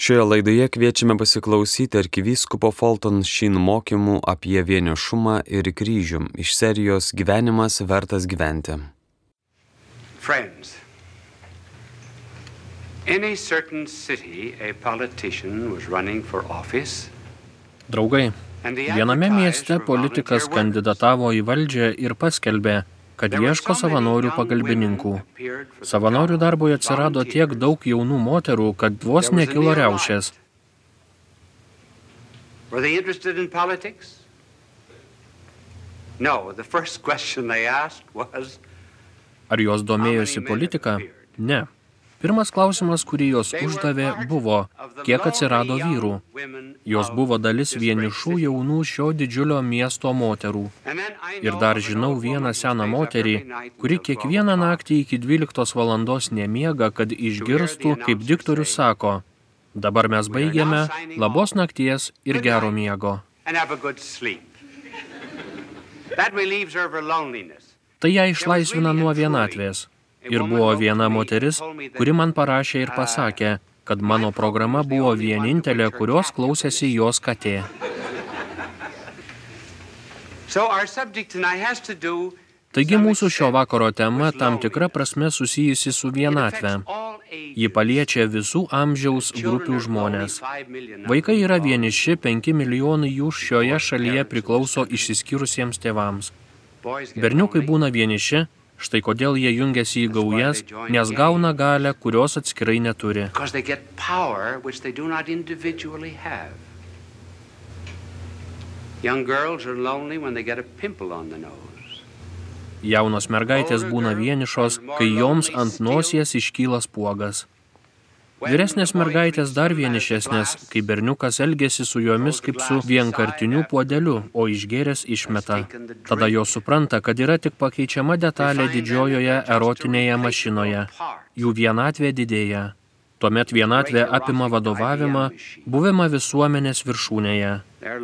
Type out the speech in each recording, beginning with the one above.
Šioje laidoje kviečiame pasiklausyti arkivyskupo Fulton Sheen mokymų apie vienišumą ir kryžių iš serijos Gyvenimas vertas gyventi. Friends, in a certain city, a politician was running for office. Draugai, viename mieste politikas kandidatavo į valdžią ir paskelbė, kad ieško savanorių pagalbininkų. Savanorių darbui atsirado tiek daug jaunų moterų, kad vos nekilo riaušės. Ar jos domėjosi politika? Ne. Pirmas klausimas, kurį jos uždavė, buvo, kiek atsirado vyrų. Jos buvo dalis vienišų jaunų šio didžiulio miesto moterų. Ir dar žinau vieną seną moterį, kuri kiekvieną naktį iki 12 valandos nemiega, kad išgirstų, kaip diktorius sako, dabar mes baigiame, labos nakties ir gero miego. Tai ją išlaisvina nuo vienatvės. Ir buvo viena moteris, kuri man parašė ir pasakė, kad mano programa buvo vienintelė, kurios klausėsi jos katė. Taigi mūsų šio vakaro tema tam tikra prasme susijusi su vienatve. Ji paliečia visų amžiaus grupių žmonės. Vaikai yra vieniši, 5 milijonai jų šioje šalyje priklauso išsiskyrusiems tėvams. Berniukai būna vieniši, štai kodėl jie jungiasi į gaujas, nes gauna galę, kurios atskirai neturi. Jaunos mergaitės būna vienišos, kai joms ant nosies iškyla spuogas. Vyresnės mergaitės dar vienišesnės, kai berniukas elgesi su jomis kaip su vienkartiniu puodeliu, o išgėręs išmeta. Tada jos supranta, kad yra tik pakeičiama detalė didžiojoje erotinėje mašinoje. Jų vienatvė didėja. Tuomet vienatvė apima vadovavimą, buvimą visuomenės viršūnėje.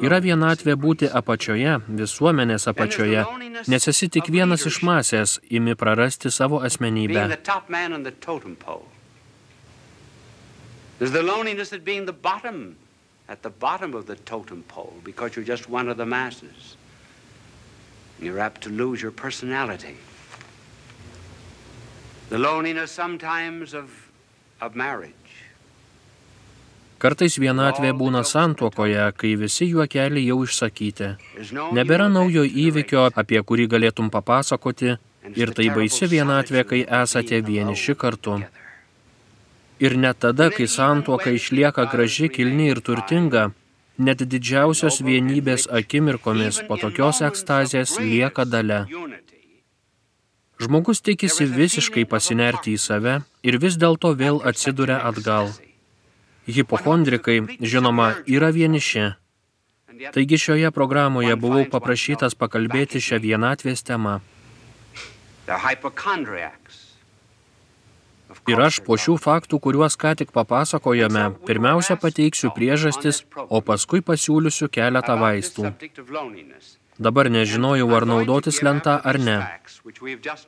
Yra vienatvė būti apačioje, visuomenės apačioje, nes esi tik vienas iš masės, imi prarasti savo asmenybę. the top man on the totem pole. There's the loneliness at being the bottom, at the bottom of the totem pole, because you're just one of the masses. You're apt to lose your personality. The loneliness sometimes of, of marriage. Kartais vienatvė būna santuokoje, kai visi juokeliai jau išsakyti. Nebėra naujo įvykio, apie kurį galėtum papasakoti, ir tai baisi vienatvė, kai esate vieniši kartu. Ir net tada, kai santuoka išlieka graži, kilni ir turtinga, net didžiausios vienybės akimirkomis po tokios ekstazės lieka dalė. Žmogus tikisi visiškai pasinerti į save ir vis dėlto vėl atsiduria atgal. Hipochondrikai, žinoma, yra vieniši. Taigi šioje programoje buvau paprašytas pakalbėti šią vienatvės temą. They're hypochondriacs. Ir aš po šių faktų, kuriuos ką tik papasakojome, pirmiausia pateiksiu priežastis, o paskui pasiūlysiu keletą vaistų. Dabar nežinojau, ar naudotis lentą ar ne.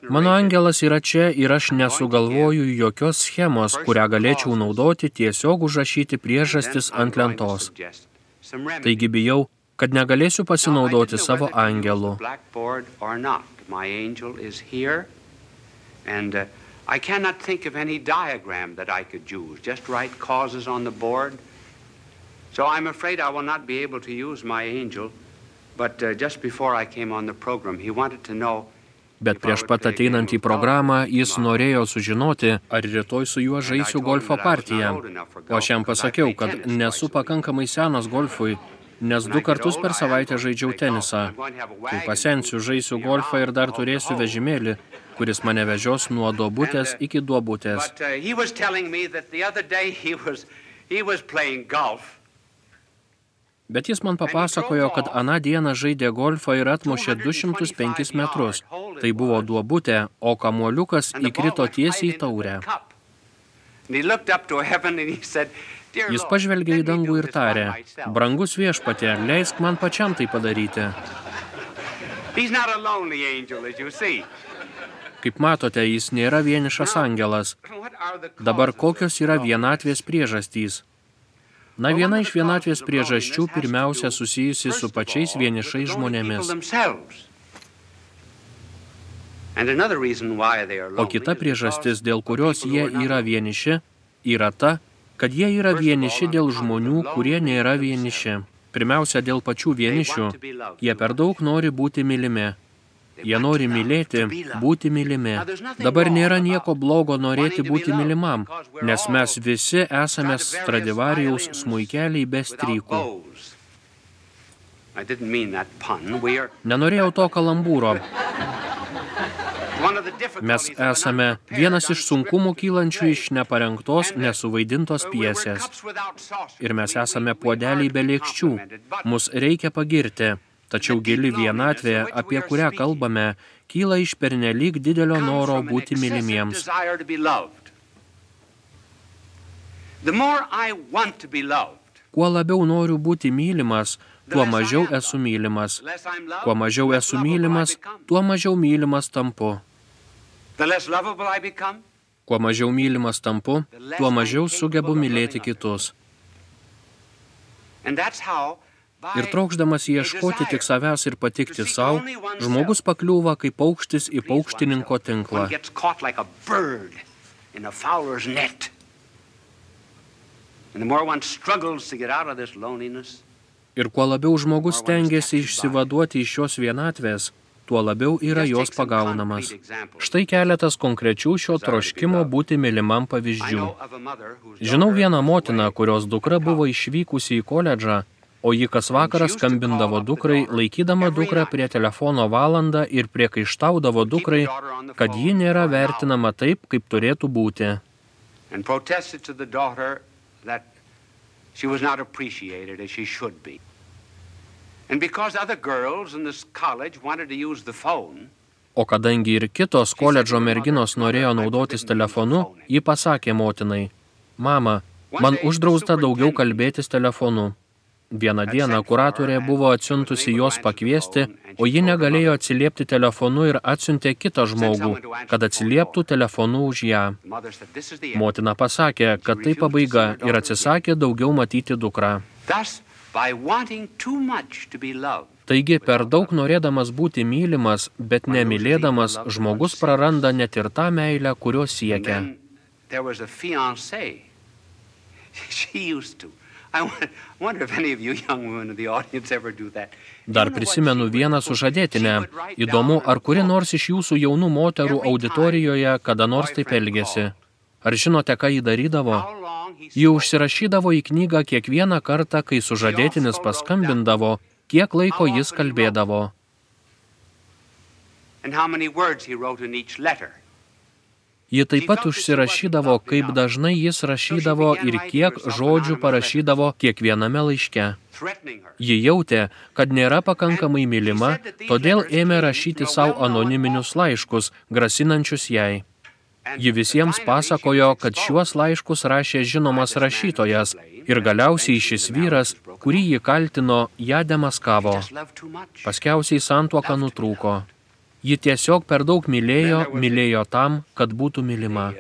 Mano angel angelas yra čia ir aš nesugalvoju jokios schemos, kurią galėčiau naudoti tiesiog užrašyti priežastis ant lentos. Taigi bijau, kad negalėsiu pasinaudoti savo angelu. And uh, I cannot think of any diagram that I could use. Just write causes on the board. So I'm afraid I will not be able to use my angel. But uh, just before I came on the program, he wanted to know Bet prieš pat ateinant į programą jis norėjo sužinoti, ar rytoj su juo žaisiu golfo partiją. O aš jam pasakiau, kad nesu pakankamai senas golfui, nes du kartus per savaitę žaidžiau tenisą. Kai pasensiu, žaisiu golfą ir dar turėsiu vežimėlį, kuris mane vežios nuo duobutės iki duobutės. But uh. Bet jis man papasakojo, kad aną dieną žaidė golfą ir atmušė 205 metrus. Tai buvo duobutė, o kamuoliukas įkrito tiesiai į taurę. cup. And he looked up to heaven and he said, "Dear Jis pažvelgė į dangų ir tarė, myself." brangus viešpatė, leisk man pačiam tai padaryti. He's not a lonely angel, as you see. Kaip matote, jis nėra vienišas angelas. Dabar kokios yra vienatvės priežastys? Na viena iš vienatvės priežasčių pirmiausia susijusi su pačiais vienišais žmonėmis. O kita priežastis, dėl kurios jie yra vieniši, yra ta, kad jie yra vieniši dėl žmonių, kurie nėra vieniši. Pirmiausia, dėl pačių vienišių. Jie per daug nori būti mylimi. Jie nori mylėti, būti mylimi. Dabar nėra nieko blogo norėti būti mylimam, nes mes visi esame Stradivarijaus smuikeliai be strykų. Nenorėjau to kalambūro. Mes esame vienas iš sunkumų kylančių iš neparengtos, nesuvaidintos piesės. Ir mes esame puodeliai be lėkščių. Mus reikia pagirti. Tačiau gili vienatvė, apie kurią kalbame, kyla iš pernelyg didelio noro būti mylimiems. Kuo labiau noriu būti mylimas, tuo mažiau esu mylimas. Kuo mažiau esu mylimas, tuo mažiau mylimas tampu. Kuo mažiau mylimas tampu, tuo mažiau sugebu mylėti kitus. Ir trokšdamas ieškoti tik savęs ir patikti savo, žmogus pakliūva kaip paukštis į paukštininko tinklą. Ir kuo labiau žmogus tengiasi išsivaduoti iš šios vienatvės, tuo labiau yra jos pagaunamas. Štai keletas konkrečių šio troškimo būti mylimam pavyzdžių. Žinau vieną motiną, kurios dukra buvo išvykusi į koledžą o ji kas vakarą skambindavo dukrai, laikydama dukrą prie telefono valandą ir priekaištaudavo dukrai, kad ji nėra vertinama taip, kaip turėtų būti. O kadangi ir kitos koledžo merginos norėjo naudotis telefonu, ji pasakė motinai, Mama, man uždrausta daugiau kalbėtis telefonu. Vieną dieną kuratorė buvo atsiuntusi jos pakviesti, o ji negalėjo atsiliepti telefonu ir atsiuntė kitą žmogų, kad atsilieptų telefonu už ją. Motina pasakė, kad tai pabaiga ir atsisakė daugiau matyti dukrą. Taigi, per daug norėdamas būti mylimas, bet nemylėdamas, žmogus praranda net ir tą meilę, kurios siekia. She used to Dar prisimenu vieną sužadėtinę. Įdomu, ar kuri nors iš jūsų jaunų moterų auditorijoje kada nors taip elgėsi. Ar žinote, ką jį darydavo? Ji užsirašydavo į knygą kiekvieną kartą, kai sužadėtinis paskambindavo, kiek laiko jis kalbėdavo. And how many words he wrote in each letter. Ji taip pat užsirašydavo, kaip dažnai jis rašydavo ir kiek žodžių parašydavo kiekviename laiške. Ji jautė, kad nėra pakankamai mylima, todėl ėmė rašyti savo anoniminius laiškus, grasinančius jai. Ji visiems pasakojo, kad šiuos laiškus rašė žinomas rašytojas ir galiausiai šis vyras, kurį ji kaltino, ją demaskavo. Paskiausiai santuoka nutrūko. Ji tiesiog per daug mylėjo, mylėjo tam, kad būtų mylima.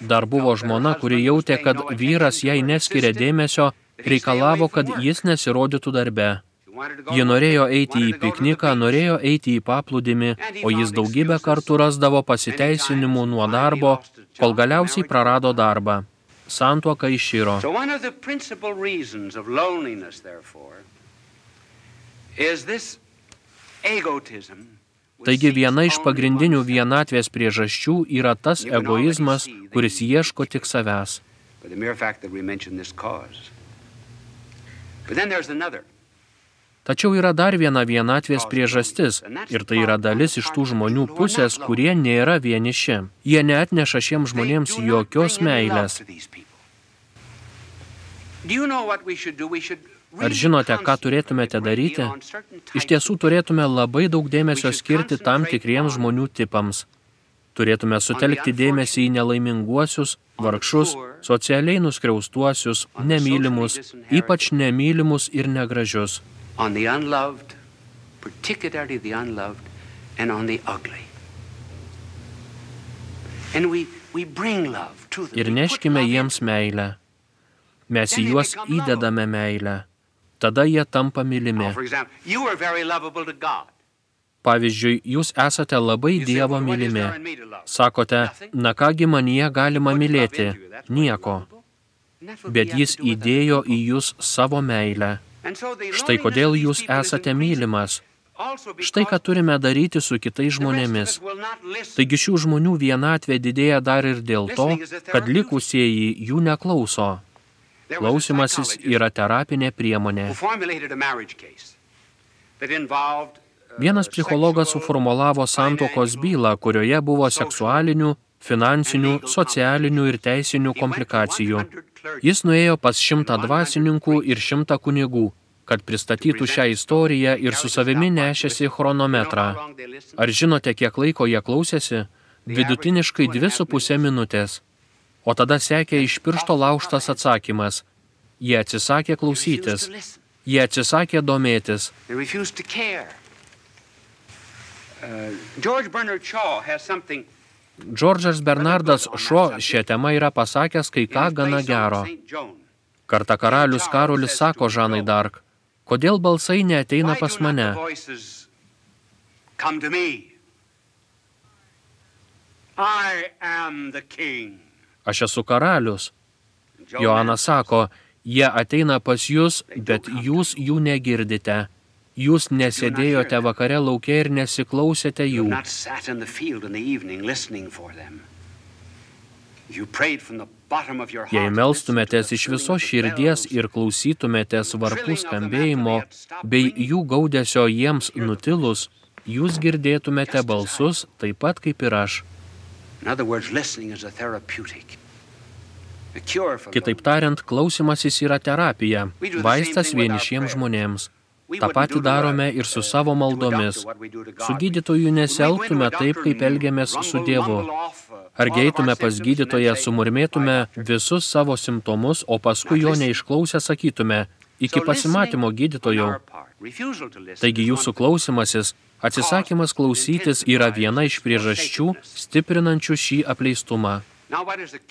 Dar buvo žmona, kuri jautė, kad vyras jai neskiria dėmesio, reikalavo, kad jis nesirodytų darbe. Ji norėjo eiti į pikniką, norėjo eiti į paplūdimį, o jis daugybę kartų rasdavo pasiteisinimų nuo darbo, kol galiausiai prarado darbą. Santuoka therefore, is this egotism Taigi viena iš pagrindinių vienatvės priežasčių yra tas egoizmas, kuris ieško tik savęs. Tačiau yra dar viena vienatvės priežastis ir tai yra dalis iš tų žmonių pusės, kurie nėra vieniši. Jie neatneša šiems žmonėms jokios meilės. Do you know what we should do? We should Ar žinote, ką turėtumėte daryti? Iš tiesų turėtume labai daug dėmesio skirti tam tikriems žmonių tipams. Turėtume sutelkti dėmesį į nelaiminguosius, vargšus, socialiai nuskriaustuosius, nemylimus, ypač nemylimus ir negražius. Ir neškime jiems meilę. Mes į juos įdedame meilę. Tada jie tampa mylimi. Pavyzdžiui, jūs esate labai Dievo mylimi. Sakote, na kągi manyje galima mylėti? Nieko. Bet jis įdėjo į jūs savo meilę. Štai kodėl jūs esate mylimas. Štai ką turime daryti su kitais žmonėmis. Taigi šių žmonių vienatvė didėja dar ir dėl to, kad likusieji jų neklauso. Klausimasis yra terapinė priemonė. Vienas psichologas suformulavo santokos bylą, kurioje buvo seksualinių, finansinių, socialinių ir teisinių komplikacijų. Jis nuėjo pas šimtą dvasininkų ir šimtą kunigų, kad pristatytų šią istoriją ir su savimi nešėsi chronometrą. Ar žinote, kiek laiko jie klausėsi? Vidutiniškai dvi su pusė minutės. O tada sekė iš piršto lauštas atsakymas. Jie atsisakė klausytis. Jie atsisakė domėtis. Džordžas Bernardas Šo šią temą yra pasakęs kai ką gana gero. Kartą karalius Karolis sako Žanai Dark, kodėl balsai neateina pas mane? Aš esu karalius. Joanas sako, jie ateina pas jūs, bet jūs jų negirdite. Jūs nesėdėjote vakare laukia ir nesiklausėte jų. Jei melstumėtės iš viso širdies ir klausytumėtės varpų skambėjimo, bei jų gaudesio jiems nutilus, jūs girdėtumėte balsus taip pat kaip ir aš. Kitaip tariant, klausimasis yra terapija, vaistas vienišiems žmonėms. Ta pati darome ir su savo maldomis. Su gydytoju nesielgtume taip, kaip elgiamės su Dievu. Ar geitume pas gydytoją, sumurmėtume visus savo simptomus, o paskui jo neišklausę sakytume, iki pasimatymo gydytojau. Taigi jūsų klausimasis, atsisakymas klausytis yra viena iš priežasčių stiprinančių šį apleistumą.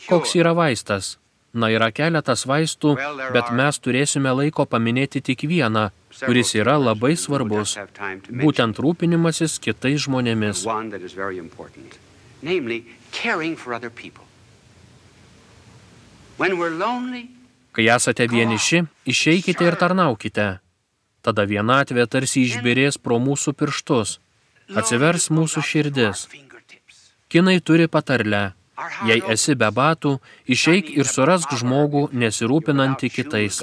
Koks yra vaistas? Na, yra keletas vaistų, bet mes turėsime laiko paminėti tik vieną, kuris yra labai svarbus, būtent rūpinimasis kitais žmonėmis. Kai esate vieniši, išeikite ir tarnaukite. Tada vienatvė tarsi išbirės pro mūsų pirštus, atsivers mūsų širdis. Kinai turi patarlę Jei esi be batų, išeik ir surask žmogų nesirūpinantį kitais.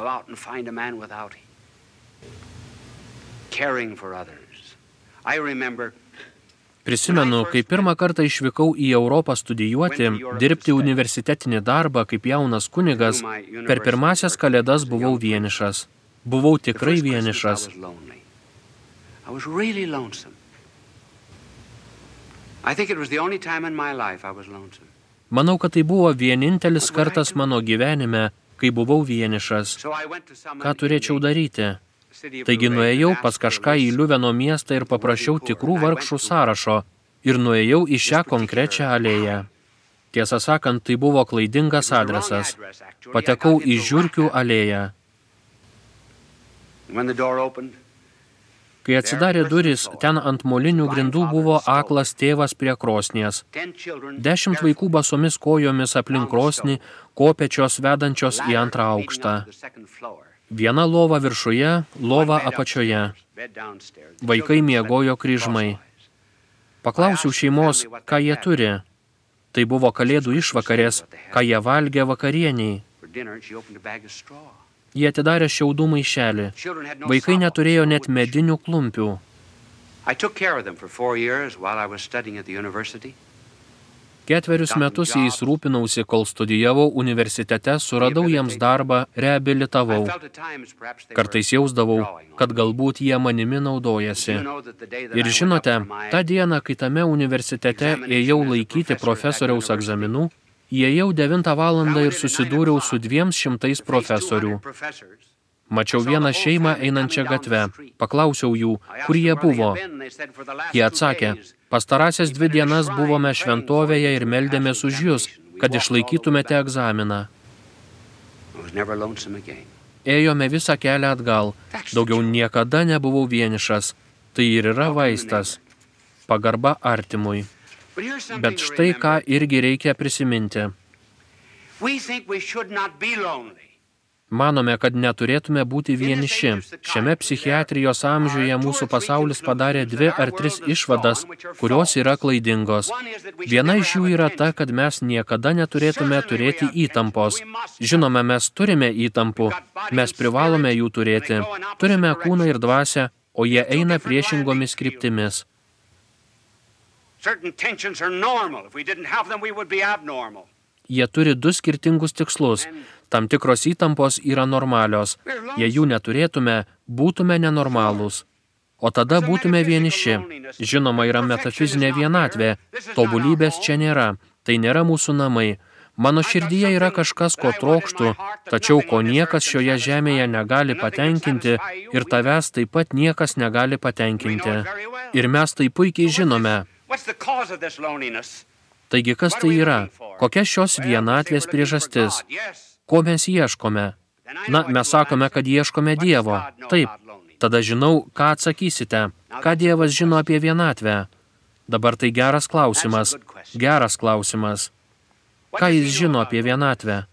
Prisimenu, kai pirmą kartą išvykau į Europą studijuoti, dirbti universitetinį darbą kaip jaunas kunigas, per pirmasias kalėdas buvau vienišas. Buvau tikrai vienišas. Manau, kad tai buvo vienintelis kartas mano gyvenime, kai buvau vienišas. Ką turėčiau daryti? Taigi nuėjau pas kažką į Liuveno miestą ir paprašiau tikrų vargšų sąrašo ir nuėjau į šią konkrečią alėją. Tiesą sakant, tai buvo klaidingas adresas. Patekau į Žiūrkių alėją. Kai atsidarė duris, ten ant molinių grindų buvo aklas tėvas prie krosnies. Dešimt vaikų basomis kojomis aplink krosnį, kopečios vedančios į antrą aukštą. Viena lova viršuje, lova apačioje. Vaikai miegojo kryžmai. Paklausiau šeimos, ką jie turi. Tai buvo kalėdų išvakarės, ką jie valgė vakarieniai. Jie atidarė šiaudų maišelį. Vaikai neturėjo net medinių klumpių. Ketverius metus jais rūpinausi, kol studijavau universitete, suradau jiems darbą, reabilitavau. Kartais jausdavau, kad galbūt jie manimi naudojasi. Ir žinote, tą dieną, kai tame universitete ėjau laikyti profesoriaus egzaminų, Įėjau 9 valandą ir susidūriau su dviem šimtais profesorių. Mačiau vieną šeimą einančią gatvę. Paklausiau jų, kur jie buvo. Jie atsakė, pastarąsias dvi dienas buvome šventovėje ir meldėmės už jūs, kad išlaikytumėte egzaminą. Ėjome visą kelią atgal. Daugiau niekada nebuvau vienišas. Tai ir yra vaistas. Pagarba artimui. Bet štai ką irgi reikia prisiminti. Manome, kad neturėtume būti vieniši. Šiame psichiatrijos amžiuje mūsų pasaulis padarė dvi ar tris išvadas, kurios yra klaidingos. Viena iš jų yra ta, kad mes niekada neturėtume turėti įtampos. Žinoma, mes turime įtampų, mes privalome jų turėti. Turime kūną ir dvasę, o jie eina priešingomis kryptimis. Certain tensions are normal. If we didn't have them, we would be abnormal. Jie turi du skirtingus tikslus. Tam tikros įtampos yra normalios. Jei jų neturėtume, būtume nenormalūs. O tada būtume vieniši. Žinoma, yra metafizinė vienatvė. Tobulybės čia nėra. Tai nėra mūsų namai. Mano širdyje yra kažkas, ko trokštų, tačiau ko niekas šioje žemėje negali patenkinti ir tavęs taip pat niekas negali patenkinti. Ir mes tai puikiai žinome. What's the cause of this loneliness? Taigi kas tai yra? Kokia šios vienatvės priežastis? Ko mes ieškome? Na, mes sakome, kad ieškome Dievo. Taip. Tada žinau, ką atsakysite. Ką Dievas žino apie vienatvę? Dabar tai geras klausimas. Geras klausimas. Ką jis žino apie vienatvę?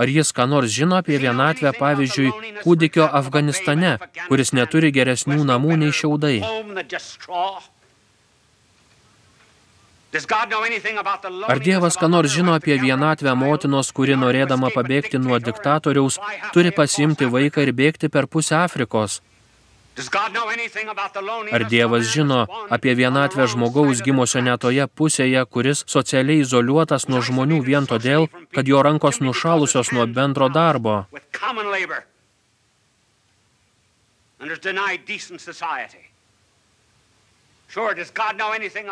Ar jis ką nors žino apie vienatvę, pavyzdžiui, kūdikio Afganistane, kuris neturi geresnių namų nei šiaudai? Ar Dievas ką nors žino apie vienatvę motinos, kuri norėdama pabėgti nuo diktatoriaus, turi pasimti vaiką ir bėgti per pusę Afrikos? Ar Dievas žino apie vienatvę žmogaus gimusio netoje pusėje, kuris socialiai izoliuotas nuo žmonių vien todėl, kad jo rankos nušalusios nuo bendro darbo?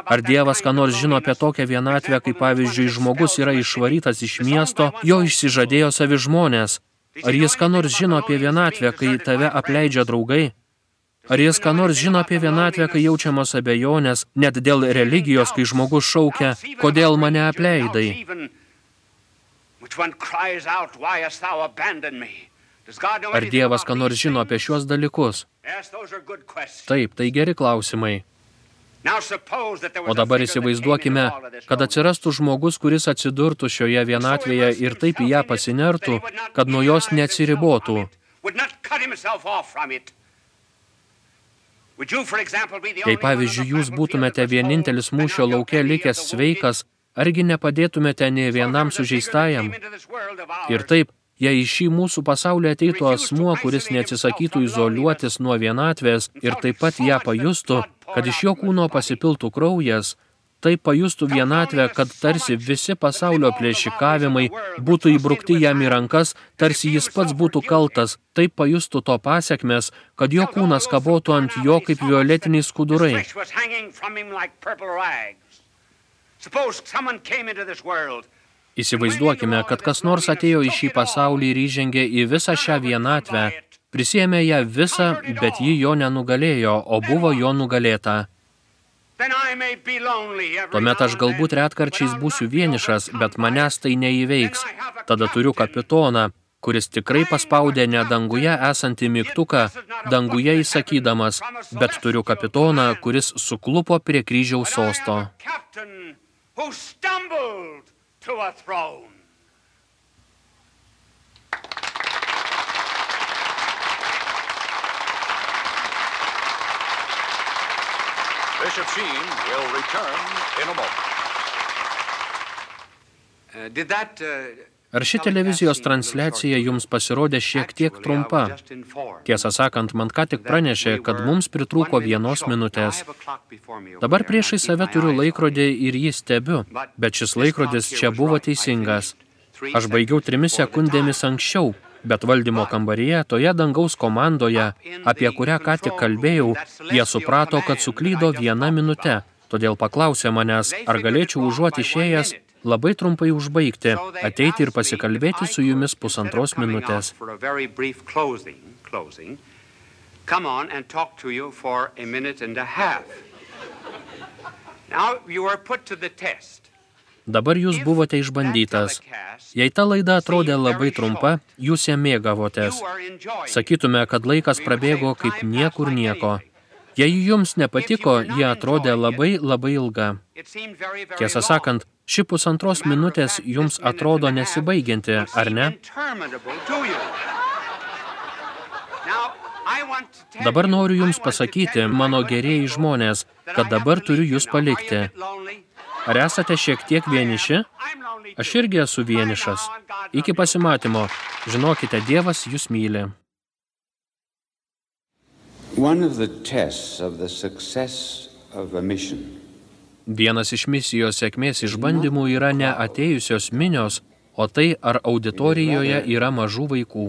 Ar Dievas ką nors žino apie tokią vienatvę, kai pavyzdžiui žmogus yra išvarytas iš miesto, jo išsižadėjo savi žmonės? Ar jis ką nors žino apie vienatvę, kai tave apleidžia draugai? Ar jis ką nors žino apie vienatvę, kai jaučiamos abejonės, net dėl religijos, kai žmogus šaukia, kodėl mane apleidai? Ar Dievas ką nors žino apie šiuos dalykus? Taip, tai geri klausimai. O dabar įsivaizduokime, kad atsirastų žmogus, kuris atsidurtų šioje vienatvėje ir taip į ją pasinertų, kad nuo jos neatsiribotų. Jei pavyzdžiui jūs būtumėte vienintelis mūšio lauke likęs sveikas, argi nepadėtumėte ne vienam sužeistajam? Ir taip, jei į šį mūsų pasaulį ateitų asmuo, kuris neatsisakytų izoliuotis nuo vienatvės ir taip pat ją pajustų, kad iš jo kūno pasipiltų kraujas, taip pajustų vienatvę, kad tarsi visi pasaulio plėšikavimai būtų įbrukti jam į rankas, tarsi jis pats būtų kaltas, taip pajustų to pasiekmes, kad jo kūnas kabotų ant jo kaip violetiniai skudurai. Įsivaizduokime, kad kas nors atėjo į šį pasaulį ir įžengė į visą šią vienatvę, prisėmė ją visą, bet ji jo nenugalėjo, o buvo jo nugalėta. Tuomet aš galbūt retkarčiais būsiu vienišas, bet manęs tai neįveiks. Tada turiu kapitoną, kuris tikrai paspaudė ne danguje esantį mygtuką, danguje įsakydamas, bet turiu kapitoną, kuris suklupo prie kryžiaus sosto. Bishop Sheen will return in a moment. Uh, did that, uh, Ar ši televizijos transliacija jums pasirodė šiek tiek trumpa? Tiesą sakant, man ką tik pranešė, kad mums pritrūko vienos minutės. Dabar priešai save turiu laikrodį ir jį stebiu, bet šis laikrodis čia buvo teisingas. Aš baigiau trimis sekundėmis anksčiau, bet valdymo kambaryje, toje dangaus komandoje, apie kurią ką tik kalbėjau, jie suprato, kad suklydo vieną minutę. Todėl paklausė manęs, ar galėčiau užuot išėjęs labai trumpai užbaigti, ateiti ir pasikalbėti su jumis pusantros minutės. Come on and talk to you for a minute and a half. Now you are put to the test. Dabar jūs buvote išbandytas. Jei ta laida atrodė labai trumpa, jūs ją mėgavotės. Sakytume, kad laikas prabėgo kaip niekur nieko. Jei jums nepatiko, jie atrodė labai labai ilga. Tiesą sakant, ši pusantros minutės jums atrodo nesibaigianti, ar ne? Dabar noriu jums pasakyti, mano gerieji žmonės, kad dabar turiu jūs palikti. Ar esate šiek tiek vieniši? Aš irgi esu vienišas. Iki pasimatymo. Žinokite, Dievas jūs myli. Vienas iš misijos sėkmės išbandymų yra ne atėjusios minios, o tai, ar auditorijoje yra mažų vaikų.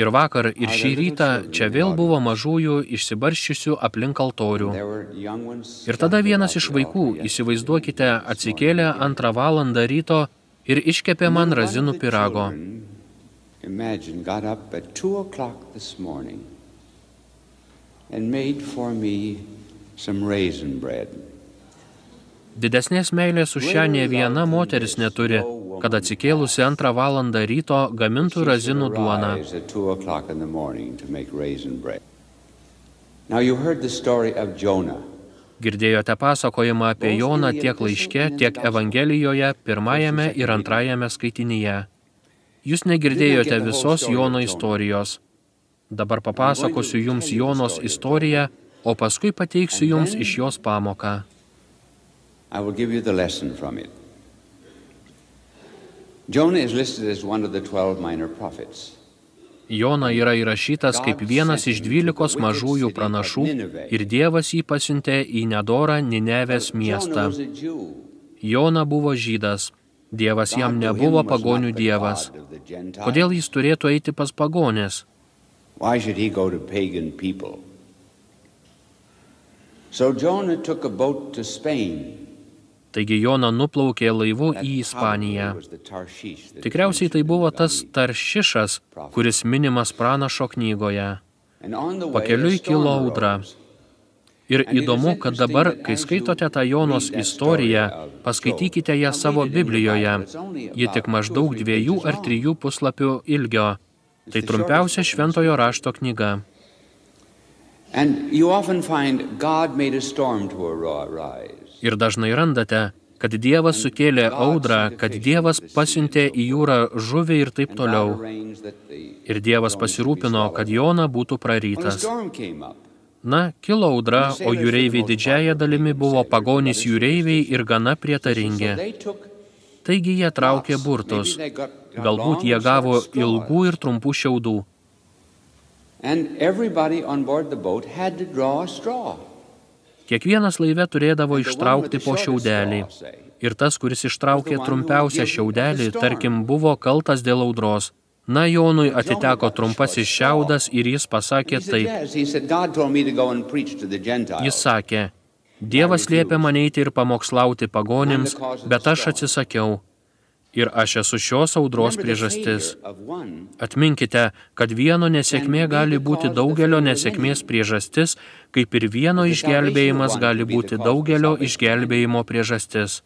Ir vakar, ir šį rytą čia vėl buvo mažųjų išsibarščiusių aplink altorių. Ir tada vienas iš vaikų, įsivaizduokite, atsikėlė antrą valandą ryto ir iškepė man razinų pirago. Imagine, got up at 2 o'clock this morning and made for me some raisin bread. Didesnės meilės už šią ne viena moteris neturi, kad atsikėlusi antrą valandą ryto gamintų razinų duoną. Girdėjote pasakojimą apie Joną tiek laiške, tiek Evangelijoje, pirmajame ir antrajame skaitinyje. Jūs negirdėjote visos Jono istorijos. Dabar papasakosiu jums Jonos istoriją, o paskui pateiksiu jums iš jos pamoką. I will give you the lesson from it. Jonah is listed as one of the 12 minor prophets. Jona yra įrašytas kaip vienas iš dvylikos mažųjų pranašų ir Dievas jį pasiuntė į nedorą Ninevės miestą. Jona buvo žydas. Dievas jam nebuvo pagonių dievas. Kodėl jis turėtų eiti pas pagonės? So Jonah took a boat to Spain Taigi Jona nuplaukė laivu į Ispaniją. Tikriausiai tai buvo tas Taršišas, kuris minimas pranašo knygoje. Pakeliui kilo audra. Ir įdomu, kad dabar, kai skaitote tą Jonos istoriją, paskaitykite ją savo Biblijoje. Ji tik maždaug dviejų ar trijų puslapių ilgio. Tai trumpiausia šventojo rašto knyga. Ir dažnai randate, kad Dievas sukėlė audrą, kad Dievas pasiuntė į jūrą žuvį ir taip toliau. Ir Dievas pasirūpino, kad Jona būtų prarytas. Na, kilo audra, o jūreiviai didžiaja dalimi buvo pagonys jūreiviai ir gana prietaringi. Taigi jie traukė burtus. Galbūt jie gavo ilgų ir trumpų šiaudų. Kiekvienas laive turėdavo ištraukti po šiaudelį. Ir tas, kuris ištraukė trumpiausią šiaudelį, tarkim, buvo kaltas dėl audros. Na, Jonui atiteko trumpasis šiaudas ir jis pasakė taip. Jis sakė, Dievas liepė man eiti ir pamokslauti pagonims, bet aš atsisakiau ir aš esu šios audros priežastis. Atminkite, kad vieno nesėkmė gali būti daugelio nesėkmės priežastis, kaip ir vieno išgelbėjimas gali būti daugelio išgelbėjimo priežastis.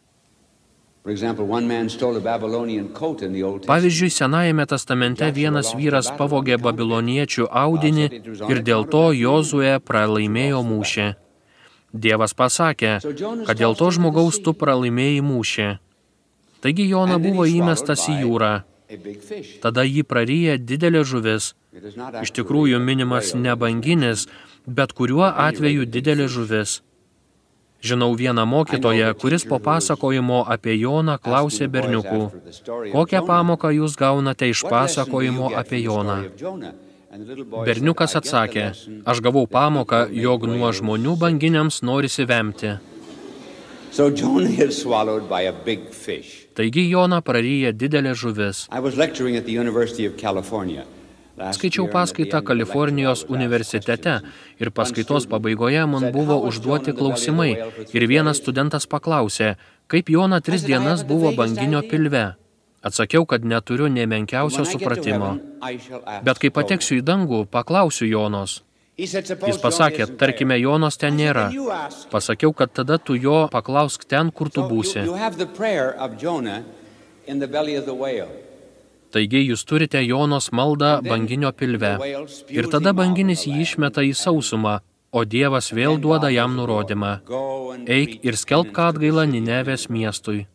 Pavyzdžiui, Senajame testamente vienas vyras pavogė babiloniečių audinį ir dėl to Jozue pralaimėjo mūšį. Dievas pasakė, kad dėl to žmogaus tu pralaimėjai mūšį. Taigi Jona buvo įmestas į jūrą. Tada jį praryja didelė žuvis. Iš tikrųjų minimas ne banginis, bet kuriuo atveju didelė žuvis. Žinau vieną mokytoją, kuris po pasakojimo apie Joną klausė berniukų, kokią pamoką jūs gaunate iš pasakojimo apie Joną. Berniukas atsakė, aš gavau pamoką, jog nuo žmonių banginiams norisi vemti. So Jonah is swallowed by a big fish. Taigi Joną praryja didelė žuvis. Skaičiau paskaitą Kalifornijos universitete ir paskaitos pabaigoje man buvo užduoti klausimai ir vienas studentas paklausė, kaip Jona tris dienas buvo banginio pilve. Atsakiau, kad neturiu nemenkiausio supratimo. Bet kai pateksiu į dangų, paklausiu Jonos. Jis pasakė, tarkime, Jonos ten nėra. Pasakiau, kad tada tu jo paklausk ten, kur tu būsi. Taigi jūs turite Jonos maldą banginio pilve. Ir tada banginis jį išmeta į sausumą, o Dievas vėl duoda jam nurodymą. Eik ir skelbk atgailą Ninevės miestui.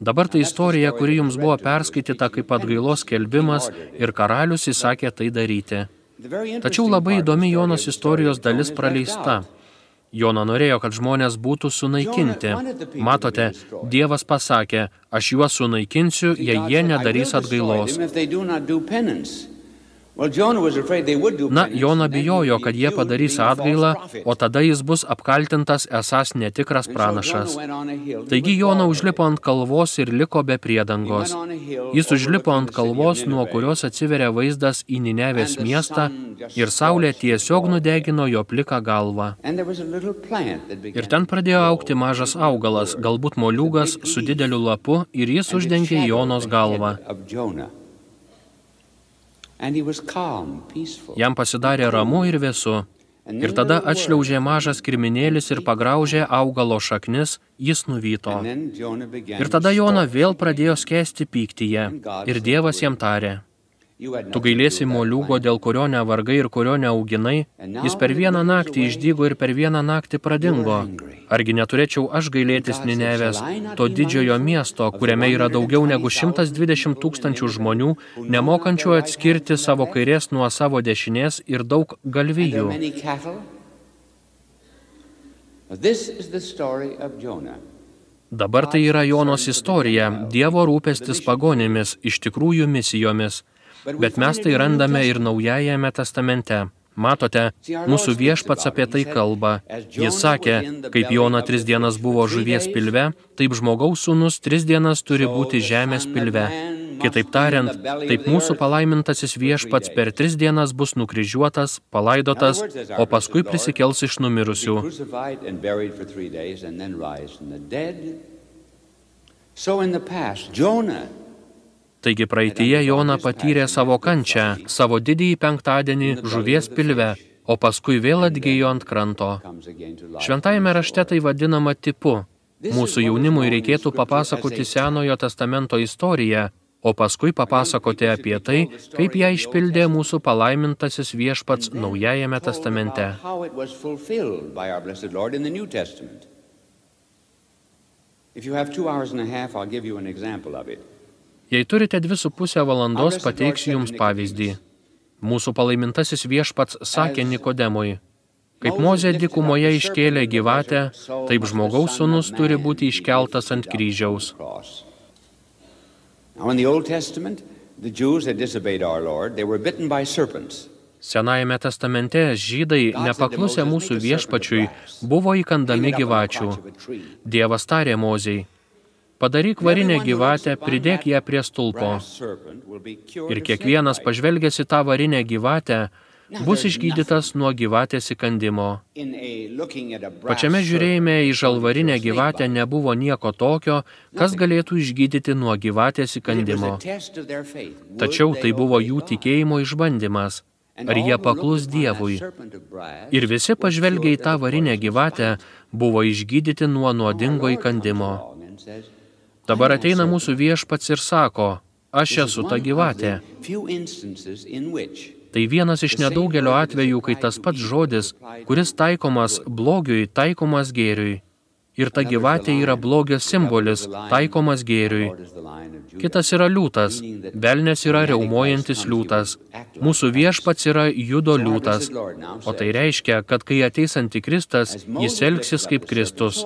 Dabar tai istorija, kuri jums buvo perskaityta kaip atgailos kelbimas ir karalius įsakė tai daryti. Tačiau labai įdomi Jonos istorijos dalis praleista. Jona norėjo, kad žmonės būtų sunaikinti. Matote, Dievas pasakė, aš juos sunaikinsiu, jei jie nedarys atgailos. Na, Jona bijojo, kad jie padarys atgailą, o tada jis bus apkaltintas esas netikras pranašas. Taigi Jona užlipo ant kalvos ir liko be priedangos. Jis užlipo ant kalvos, nuo kurios atsiveria vaizdas į Ninevės miestą ir saulė tiesiog nudegino jo pliką galvą. Ir ten pradėjo aukti mažas augalas, galbūt moliūgas su dideliu lapu ir jis uždengė Jonos galvą. Jam pasidarė ramu ir vėsu. Ir tada atšliaužė mažas kirminėlis ir pagraužė augalo šaknis, jis nuvyto. Ir tada Jona vėl pradėjo skęsti pyktyje. Ir Dievas jam tarė, Tu gailėsi moliūgo, dėl kurio nevargai ir kurio neauginai, jis per vieną naktį išdygo ir per vieną naktį pradingo. Argi neturėčiau aš gailėtis Ninevės, to didžiojo miesto, kuriame yra daugiau negu 120 tūkstančių žmonių, nemokančių atskirti savo kairės nuo savo dešinės ir daug galvijų. Dabar tai yra Jonos istorija, Dievo rūpestis pagonimis, iš tikrųjų misijomis. Bet mes tai randame ir Naujajame testamente. Matote, mūsų viešpats apie tai kalba. Jis sakė, kaip Jona tris dienas buvo žuvies pilve, taip žmogaus sūnus tris dienas turi būti žemės pilve. Kitaip tariant, taip mūsų palaimintasis viešpats per tris dienas bus nukryžiuotas, palaidotas, o paskui prisikels iš numirusių. So in the past, Jonah Taigi praeitie Jona patyrė savo kančią, savo didįjį penktadienį žuvies pilve, o paskui vėl atgyjo ant kranto. Šventajame rašte tai vadinama tipu. Mūsų jaunimui reikėtų papasakoti Senojo testamento istoriją, o paskui papasakoti apie tai, kaip ją išpildė mūsų palaimintasis viešpats Naujajame testamente. If you have two hours and a half, I'll give you an example of it. Jei turite dvi su pusę valandos, pateiksiu jums pavyzdį. Mūsų palaimintasis viešpats sakė Nikodemui, kaip Mozė dikumoje iškėlė gyvatę, taip žmogaus sunus turi būti iškeltas ant kryžiaus. Senajame testamente žydai, nepaklusę mūsų viešpačiui, buvo įkandami gyvačių. Dievas tarė Mozei, Padaryk varinę gyvatę, pridėk ją prie stulpo. Ir kiekvienas pažvelgęs į tą varinę gyvatę bus išgydytas nuo gyvatės įkandimo. Pačiame žiūrėjime į žalvarinę gyvatę nebuvo nieko tokio, kas galėtų išgydyti nuo gyvatės įkandimo. Tačiau tai buvo jų tikėjimo išbandymas. Ar jie paklus Dievui? Ir visi pažvelgia į tą varinę gyvatę buvo išgydyti nuo nuodingo įkandimo. Dabar ateina mūsų viešpats ir sako, aš esu ta gyvatė. Tai vienas iš nedaugelio atvejų, kai tas pats žodis, kuris taikomas blogiui, taikomas gėriui. Ir ta gyvatė yra blogio simbolis, taikomas gėriui. Kitas yra liūtas, velnės yra reumojantis liūtas. Mūsų viešpats yra judo liūtas. O tai reiškia, kad kai ateis antikristas, jis elgsis kaip Kristus.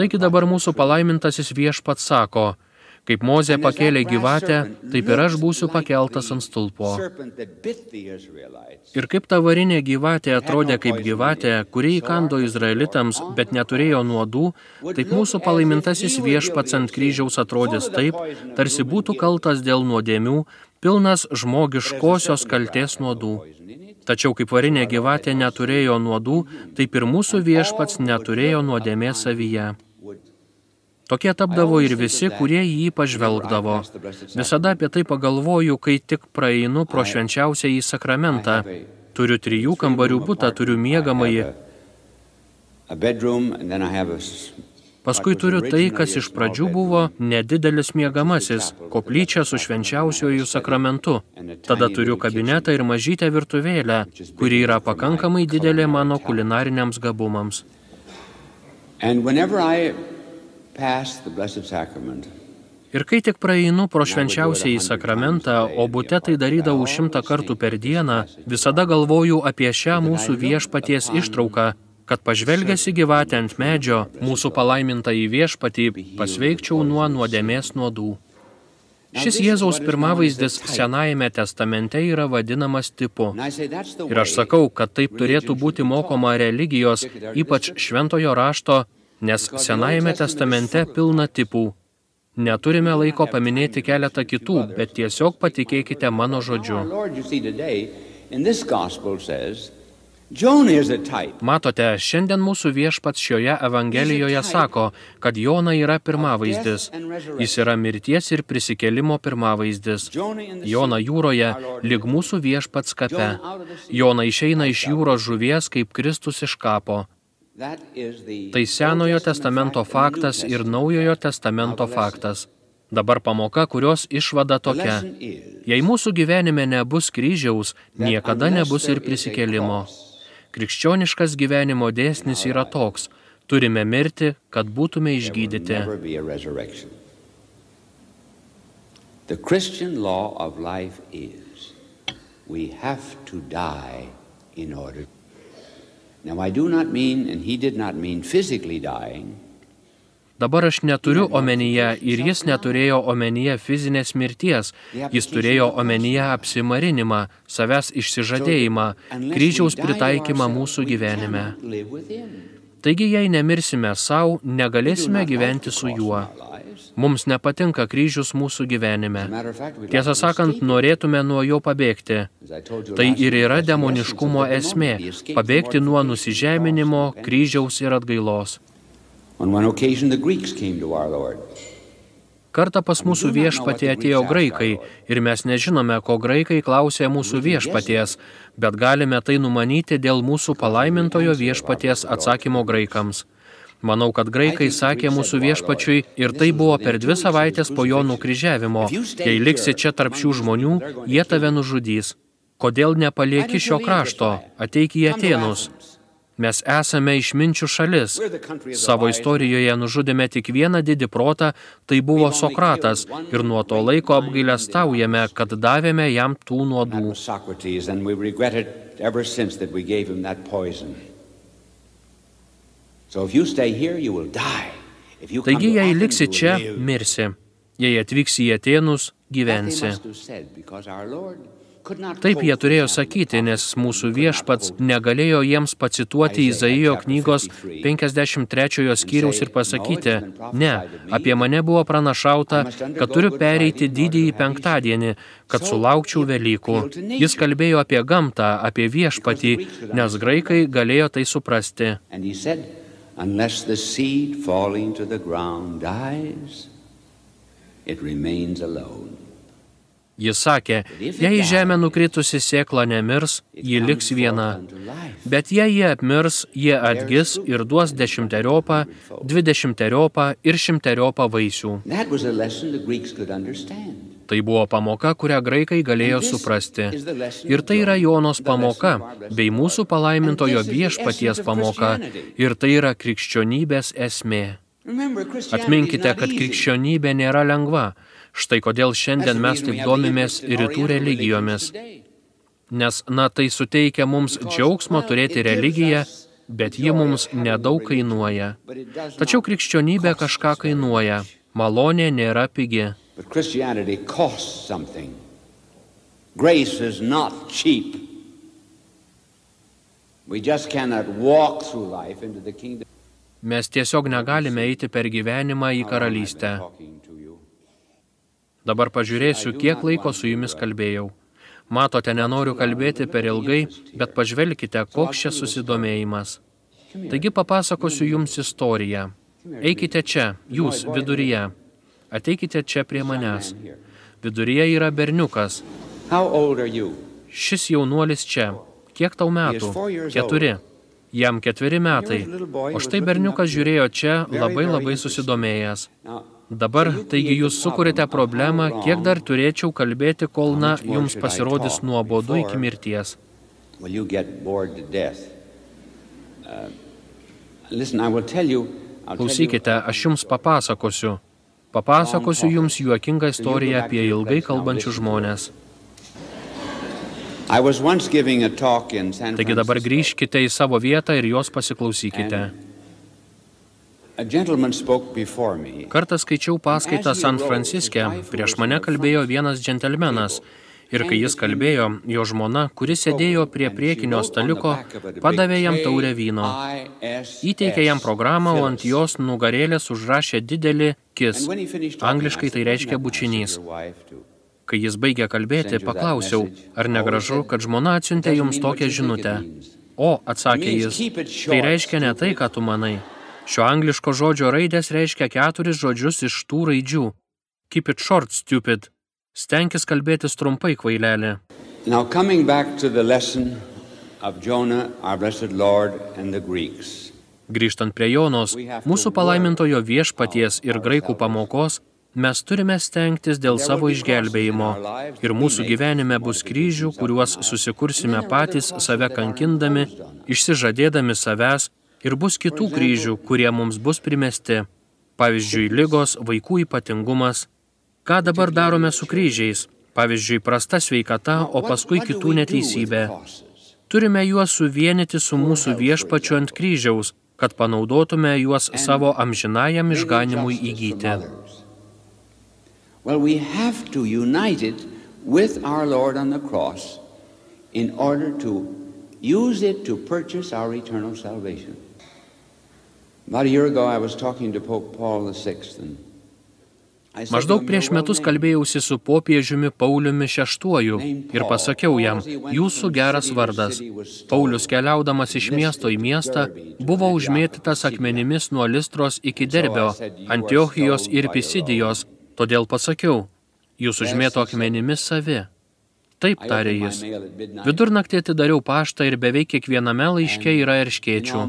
Taigi dabar mūsų palaimintasis viešpats sako, Kaip Mozė pakėlė gyvatę, taip ir aš būsiu pakeltas ant stulpo. Ir kaip ta varinė gyvatė atrodė kaip gyvatė, kuri įkando izraelitams, bet neturėjo nuodų, taip mūsų palaimintasis viešpats ant kryžiaus atrodys taip, tarsi būtų kaltas dėl nuodėmių, pilnas žmogiškosios kalties nuodų. Tačiau kaip varinė gyvatė neturėjo nuodų, taip ir mūsų viešpats neturėjo nuodėmės savyje. Tokie tapdavo ir visi, kurie į jį pažvelgdavo. Visada apie tai pagalvoju, kai tik praeinu pro švenčiausią į sakramentą. Turiu trijų kambarių butą, turiu miegamąjį. Paskui turiu tai, kas iš pradžių buvo nedidelis miegamasis, koplyčia su švenčiausiojų sakramentu. Tada turiu kabinetą ir mažytę virtuvėlę, kuri yra pakankamai didelė mano kulinariniams gabumams. Ir kai tik praeinu pro švenčiausiai sakramentą, o bute tai darydavau šimtą kartų per dieną, visada galvoju apie šią mūsų viešpaties ištrauką, kad pažvelgęs į gyvatę ant medžio, mūsų palaimintą į viešpatį, pasveikčiau nuo nuodėmės nuodų. Šis Jėzaus pirmavaizdis Senajame testamente yra vadinamas tipu. Ir aš sakau, kad taip turėtų būti mokoma religijos, ypač šventojo rašto, nes Senajame testamente pilna tipų. Neturime laiko paminėti keletą kitų, bet tiesiog patikėkite mano žodžiu. Matote, šiandien mūsų viešpats šioje Evangelijoje sako, kad Jona yra pirmavaizdis. Jis yra mirties ir prisikėlimo pirmavaizdis. Jona jūroje, lyg mūsų viešpats kape. Jona išeina iš jūros žuvies kaip Kristus iš kapo. Tai Senojo testamento faktas ir. Naujojo testamento faktas. Dabar pamoka, kurios išvada tokia. Jei mūsų gyvenime nebus kryžiaus, niekada nebus ir prisikėlimo. Krikščioniškas gyvenimo dėsnis yra toks. Turime mirti, kad būtume išgydyti. is we have to die in order. Now, I do not mean, and he did not mean physically dying, Dabar aš neturiu omenyje ir jis neturėjo omenyje fizinės mirties, jis turėjo omenyje apsimarinimą, savęs išsižadėjimą, kryžiaus pritaikymą mūsų gyvenime. Taigi, jei nemirsime savo, negalėsime gyventi su juo. Mums nepatinka kryžius mūsų gyvenime. Tiesą sakant, norėtume nuo jo pabėgti. Tai ir yra demoniškumo esmė - pabėgti nuo nusižeminimo, kryžiaus ir atgailos. Kartą pas mūsų viešpatį atėjo graikai ir mes nežinome, ko graikai klausė mūsų viešpaties, bet galime tai numanyti dėl mūsų palaimintojo viešpaties atsakymo graikams. Manau, kad graikai sakė mūsų viešpačiui ir tai buvo per dvi savaitės po jo nukryžiavimo. Jei liksi čia tarp šių žmonių, jie tave nužudys. Kodėl nepalieki šio krašto? Ateik į Atenus. Mes esame išminčių šalis. Savo istorijoje nužudėme tik vieną didį protą, tai buvo Sokratas, ir nuo to laiko apgailę staujame, kad davėme jam tų nuodų. Taigi, jei liksi you will čia, mirsi. Jei atvyksi į Atenus, gyvensi. Taip jie turėjo sakyti, nes mūsų viešpats negalėjo jiems pacituoti Izaijo knygos 53 53 skyriaus ir pasakyti, ne, apie mane buvo pranašauta, kad turiu pereiti didįjį penktadienį, kad sulaukčiau Velykų. Jis kalbėjo apie gamtą, apie viešpatį, nes graikai galėjo tai suprasti. Unless the seed falling to the ground dies, it remains alone. Jis sakė, jei į žemę nukritusi sėkla nemirs, ji liks viena. Bet jei jie apmirs, jie atgis ir duos dešimteriopą, dvidešimteriopą ir šimteriopą vaisių. Tai buvo pamoka, kurią graikai galėjo suprasti. Ir tai yra Jonos pamoka, bei mūsų palaimintojo viešpaties pamoka. Ir tai yra krikščionybės esmė. Atminkite, kad krikščionybė nėra lengva. Štai kodėl šiandien mes taip domimės rytų religijomis. Nes, na, tai suteikia mums džiaugsmo turėti religiją, bet ji mums nedaug kainuoja. Tačiau krikščionybė kažką kainuoja. Malonė nėra pigi. But Christianity costs something. Grace is not cheap. We just cannot walk through life into the kingdom. Mes tiesiog negalime eiti per gyvenimą į karalystę. Dabar pažiūrėsiu, kiek laiko su jumis kalbėjau. Matote, nenoriu kalbėti per ilgai, bet pažvelkite, koks čia susidomėjimas. Taigi papasakosiu jums istoriją. Eikite čia, jūs viduryje. Ateikite čia prie manęs. Viduryje yra berniukas. Šis jaunuolis čia. kiek tau metų? Keturi. Jam ketveri metai. O štai berniukas žiūrėjo čia labai labai susidomėjęs. Dabar, taigi jūs sukūrėte problemą, kiek dar turėčiau kalbėti, kol, na, jums pasirodys nuobodu iki mirties. Klausykite, aš jums papasakosiu. Papasakosiu jums juokingą istoriją apie ilgai kalbančius žmonės. Taigi dabar grįžkite į savo vietą ir jos pasiklausykite. Kartą skaičiau paskaitą San Franciske, prieš mane kalbėjo vienas džentelmenas ir kai jis kalbėjo, jo žmona, kuris sėdėjo prie priekinio staliuko, padavė jam taurę vyno. Įteikė jam programą, o ant jos nugarėlės užrašė didelį kis. Angliškai tai reiškia bučinys. Kai jis baigė kalbėti, paklausiau, ar negražu, kad žmona atsiuntė jums tokią žinutę. O, atsakė jis, tai reiškia ne tai, ką tu manai. Šio angliško žodžio raidės reiškia keturis žodžius iš tų raidžių. Keep it short, stupid. Stenkis kalbėtis trumpai, kvailelė. Now coming back to the lesson of Jonah, our blessed Lord and the Greeks. Grįžtant prie Jonos, mūsų palaimintojo viešpaties ir graikų pamokos, mes turime stengtis dėl savo išgelbėjimo ir mūsų gyvenime bus kryžių, kuriuos susikursime patys save kankindami, išsižadėdami savęs ir bus kitų kryžių, kurie mums bus primesti. Pavyzdžiui, lygos, vaikų ypatingumas, Ką dabar darome su kryžiais? Pavyzdžiui, prasta sveikata, o paskui kitų neteisybė. Turime juos suvienyti su mūsų viešpačiu ant kryžiaus, kad panaudotume juos savo amžinajam išganimui įgyti. Well, we have to unite it with our Lord on the cross in order to use it to purchase our eternal salvation. About a year ago, I was talking to Pope Paul VI, and Maždaug prieš metus kalbėjausi su popiežiumi Pauliumi VI ir pasakiau jam, jūsų geras vardas. Paulius keliaudamas iš miesto į miestą buvo užmėtytas akmenimis nuo Listros iki Derbio, Antiochijos ir Pisidijos, todėl pasakiau, jūs užmėto akmenimis savi. Taip, tarė jis. Vidurnaktį atidariau paštą ir beveik kiekviename laiške yra erškėčių.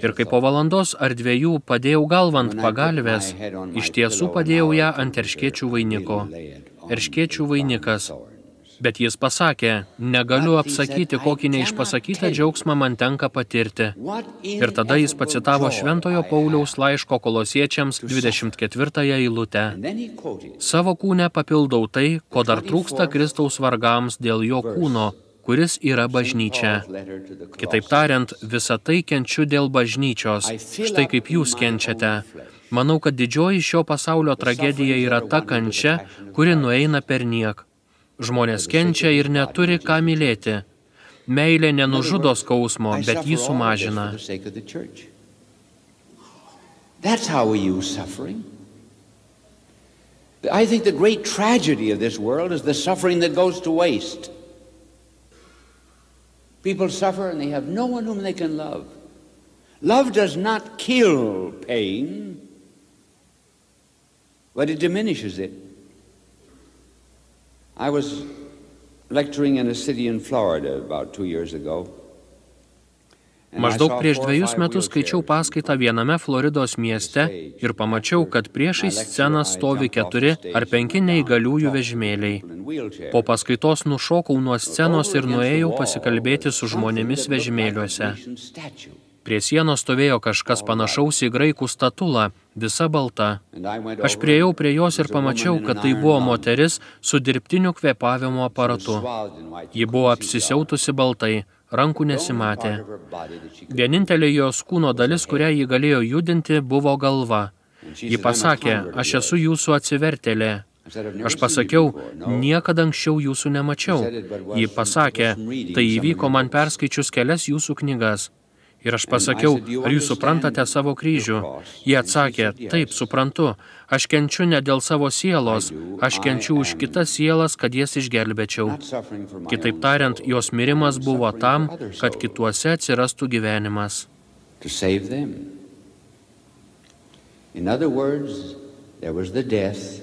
Ir kai po valandos ar dviejų padėjau galvant pagalvės, iš tiesų padėjau ją ant erškėčių vainiko. Erškėčių vainikas. Bet jis pasakė, negaliu apsakyti, kokį neišpasakytą džiaugsmą man tenka patirti. Ir tada jis pacitavo Šventojo Pauliaus laiško kolosiečiams 24 eilutę. Savo kūnę papildau tai, ko dar trūksta Kristaus vargams dėl jo kūno, kuris yra bažnyčia. Kitaip tariant, visą tai kenčiu dėl bažnyčios, štai kaip jūs kenčiate. Manau, kad didžioji šio pasaulio tragedija yra ta kančia, kuri nueina per niek. Žmonės kenčia ir neturi ką mylėti. Meilė nenužudo skausmo, bet jį sumažina. That's how we use suffering. I think the great tragedy of this world is the suffering that goes to waste. People suffer and they have no one whom they can love. Love does not kill pain, but it diminishes it. I was lecturing in a city in Florida about two years ago. Maždaug prieš dviejus metus skaičiau paskaitą viename Floridos mieste ir pamačiau, kad priešais sceną stovi keturi ar penki neįgaliųjų vežimėliai. Po paskaitos nušokau nuo scenos ir nuėjau pasikalbėti su žmonėmis vežimėliuose. Prie sienos stovėjo kažkas panašaus į graikų statulą, visa balta. Aš prieėjau prie jos ir pamačiau, kad tai buvo moteris su dirbtiniu kvėpavimo aparatu. Ji buvo apsisiautusi baltai, rankų nesimatė. Vienintelė jos kūno dalis, kurią ji galėjo judinti, buvo galva. Ji pasakė, aš esu jūsų atsivertelė. Aš pasakiau, niekada anksčiau jūsų nemačiau. Ji pasakė, tai įvyko man perskaičius kelias jūsų knygas. Ir aš pasakiau, ar jūs suprantate savo kryžių? Jie atsakė, taip, suprantu, aš kenčiu ne dėl savo sielos, aš kenčiu už kitas sielas, kad jas išgelbėčiau. Kitaip tariant, jos mirimas buvo tam, kad kituose atsirastų gyvenimas. In other words, there was the death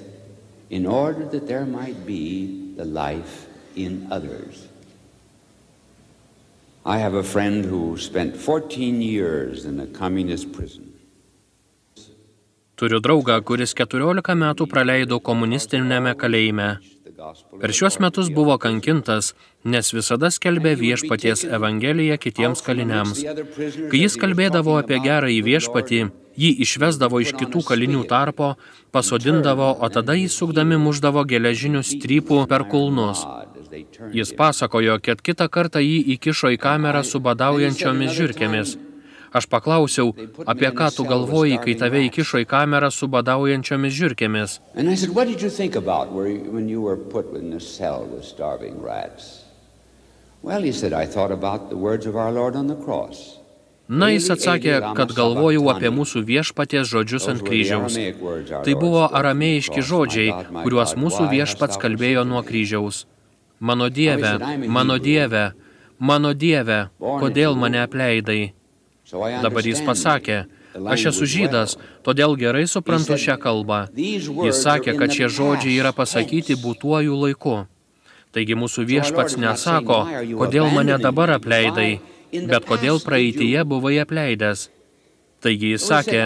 in order that there might be the life in others. I have a friend who spent 14 years in a communist prison. Turiu draugą, kuris 14 metų praleido komunistinėme kalėjime. Per šiuos metus buvo kankintas, nes visada skelbė viešpaties evangeliją kitiems kaliniams. Kai jis kalbėdavo apie gerąjį viešpatį, jį išvesdavo iš kitų kalinių tarpo, pasodindavo, o tada jį sukdami muždavo geležinių strypų per kulnus. Jis pasakojo, kad kitą kartą jį įkišo į kamerą su badaujančiomis žiūrkėmis. Aš paklausiau, apie ką tu galvoji, kai tave įkišo į kamerą su badaujančiomis žiūrkėmis. Na, jis atsakė, kad galvojau apie mūsų viešpaties žodžius ant kryžiaus. Tai buvo aramėjiški žodžiai, kuriuos mūsų viešpats kalbėjo nuo kryžiaus. Mano Dieve, mano Dieve, mano Dieve, kodėl mane apleidai? Dabar jis pasakė, aš esu žydas, todėl gerai suprantu šią kalbą. Jis sakė, kad šie žodžiai yra pasakyti būtuoju laiku. Taigi mūsų viešpats nesako, kodėl mane dabar apleidai, bet kodėl praeitie buvai apleidęs. Taigi jis sakė,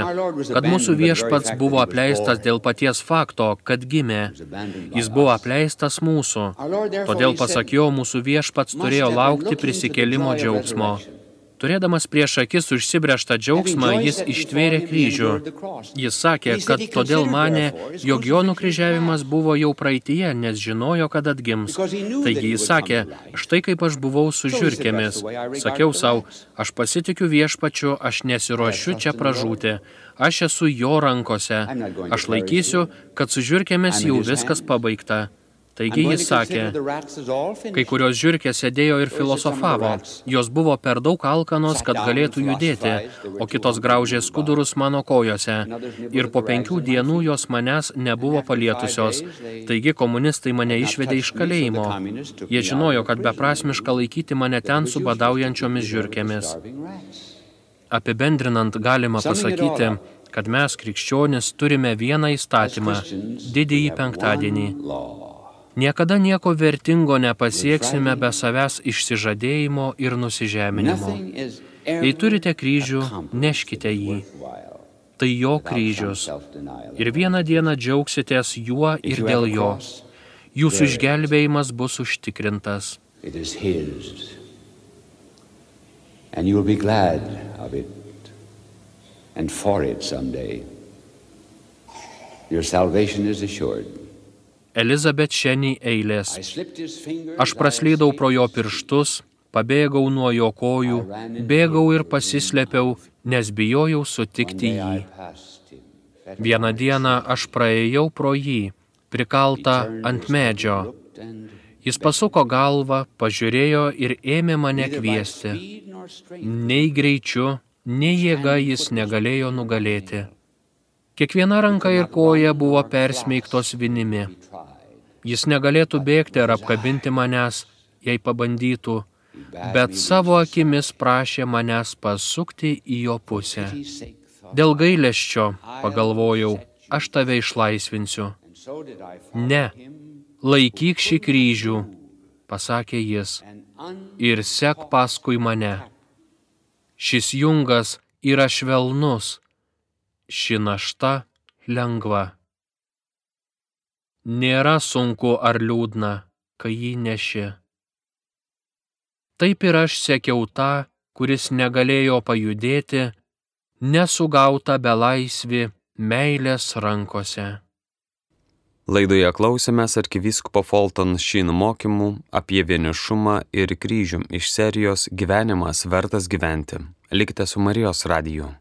kad mūsų viešpats buvo apleistas dėl paties fakto, kad gimė. Jis buvo apleistas mūsų. Todėl pasakiau, mūsų viešpats turėjo laukti prisikėlimo džiaugsmo. Turėdamas prieš akis užsibrėžtą džiaugsmą, jis ištvėrė kryžių. Jis sakė, kad todėl mane, jog jo nukryžiavimas buvo jau praeitie, nes žinojo, kad atgims. Taigi jis sakė, štai kaip aš buvau su žiūrkėmis. Sakiau savo, aš pasitikiu viešpačiu, aš nesiuošiu čia pražūti. Aš esu jo rankose. Aš laikysiu, kad su žiūrkėmis jau viskas pabaigta. Taigi jis sakė, kai kurios žiūrkės sėdėjo ir filosofavo, jos buvo per daug alkanos, kad galėtų judėti, o kitos graužė skudurus mano kojose. Ir po penkių dienų jos manęs nebuvo palietusios. Taigi komunistai mane išvedė iš kalėjimo. Jie žinojo, kad beprasmiška laikyti mane ten su badaujančiomis žiūrkėmis. Apibendrinant galima pasakyti, kad mes, krikščionis, turime vieną įstatymą – didįjį penktadienį. Niekada nieko vertingo nepasieksime be savęs išsižadėjimo ir nusižeminimo. Jei turite kryžių, neškite jį. Tai jo kryžius. Ir vieną dieną džiaugsitės juo ir dėl jo. Jūsų išgelbėjimas bus užtikrintas. And you will be glad of it and for it someday. Your salvation is assured. Elizabet Šenį eilės. Aš praslydau pro jo pirštus, pabėgau nuo jo kojų, bėgau ir pasislėpiau, nes bijojau sutikti jį. Vieną dieną aš praėjau pro jį, prikaltą ant medžio. Jis pasuko galvą, pažiūrėjo ir ėmė mane kviesti. Nei greičiu, nei jėga jis negalėjo nugalėti. Kiekviena ranka ir koja buvo persmeigtos vinimi. Jis negalėtų bėgti ar apkabinti manęs, jei pabandytų, bet savo akimis prašė manęs pasukti į jo pusę. Dėl gailesčio, pagalvojau, aš tave išlaisvinsiu. Ne, laikyk šį kryžių, pasakė jis, ir sek paskui mane. Šis jungas yra švelnus, ši našta lengva. Nėra sunku ar liūdna, kai jį neši. Taip ir aš sekiau tą, kuris negalėjo pajudėti, nesugauta belaisvi meilės rankose. Laidoje klausėmės arkivyskupo Fulton Sheen mokymų apie vienišumą ir kryžių iš serijos Gyvenimas vertas gyventi. Likite su Marijos radiju.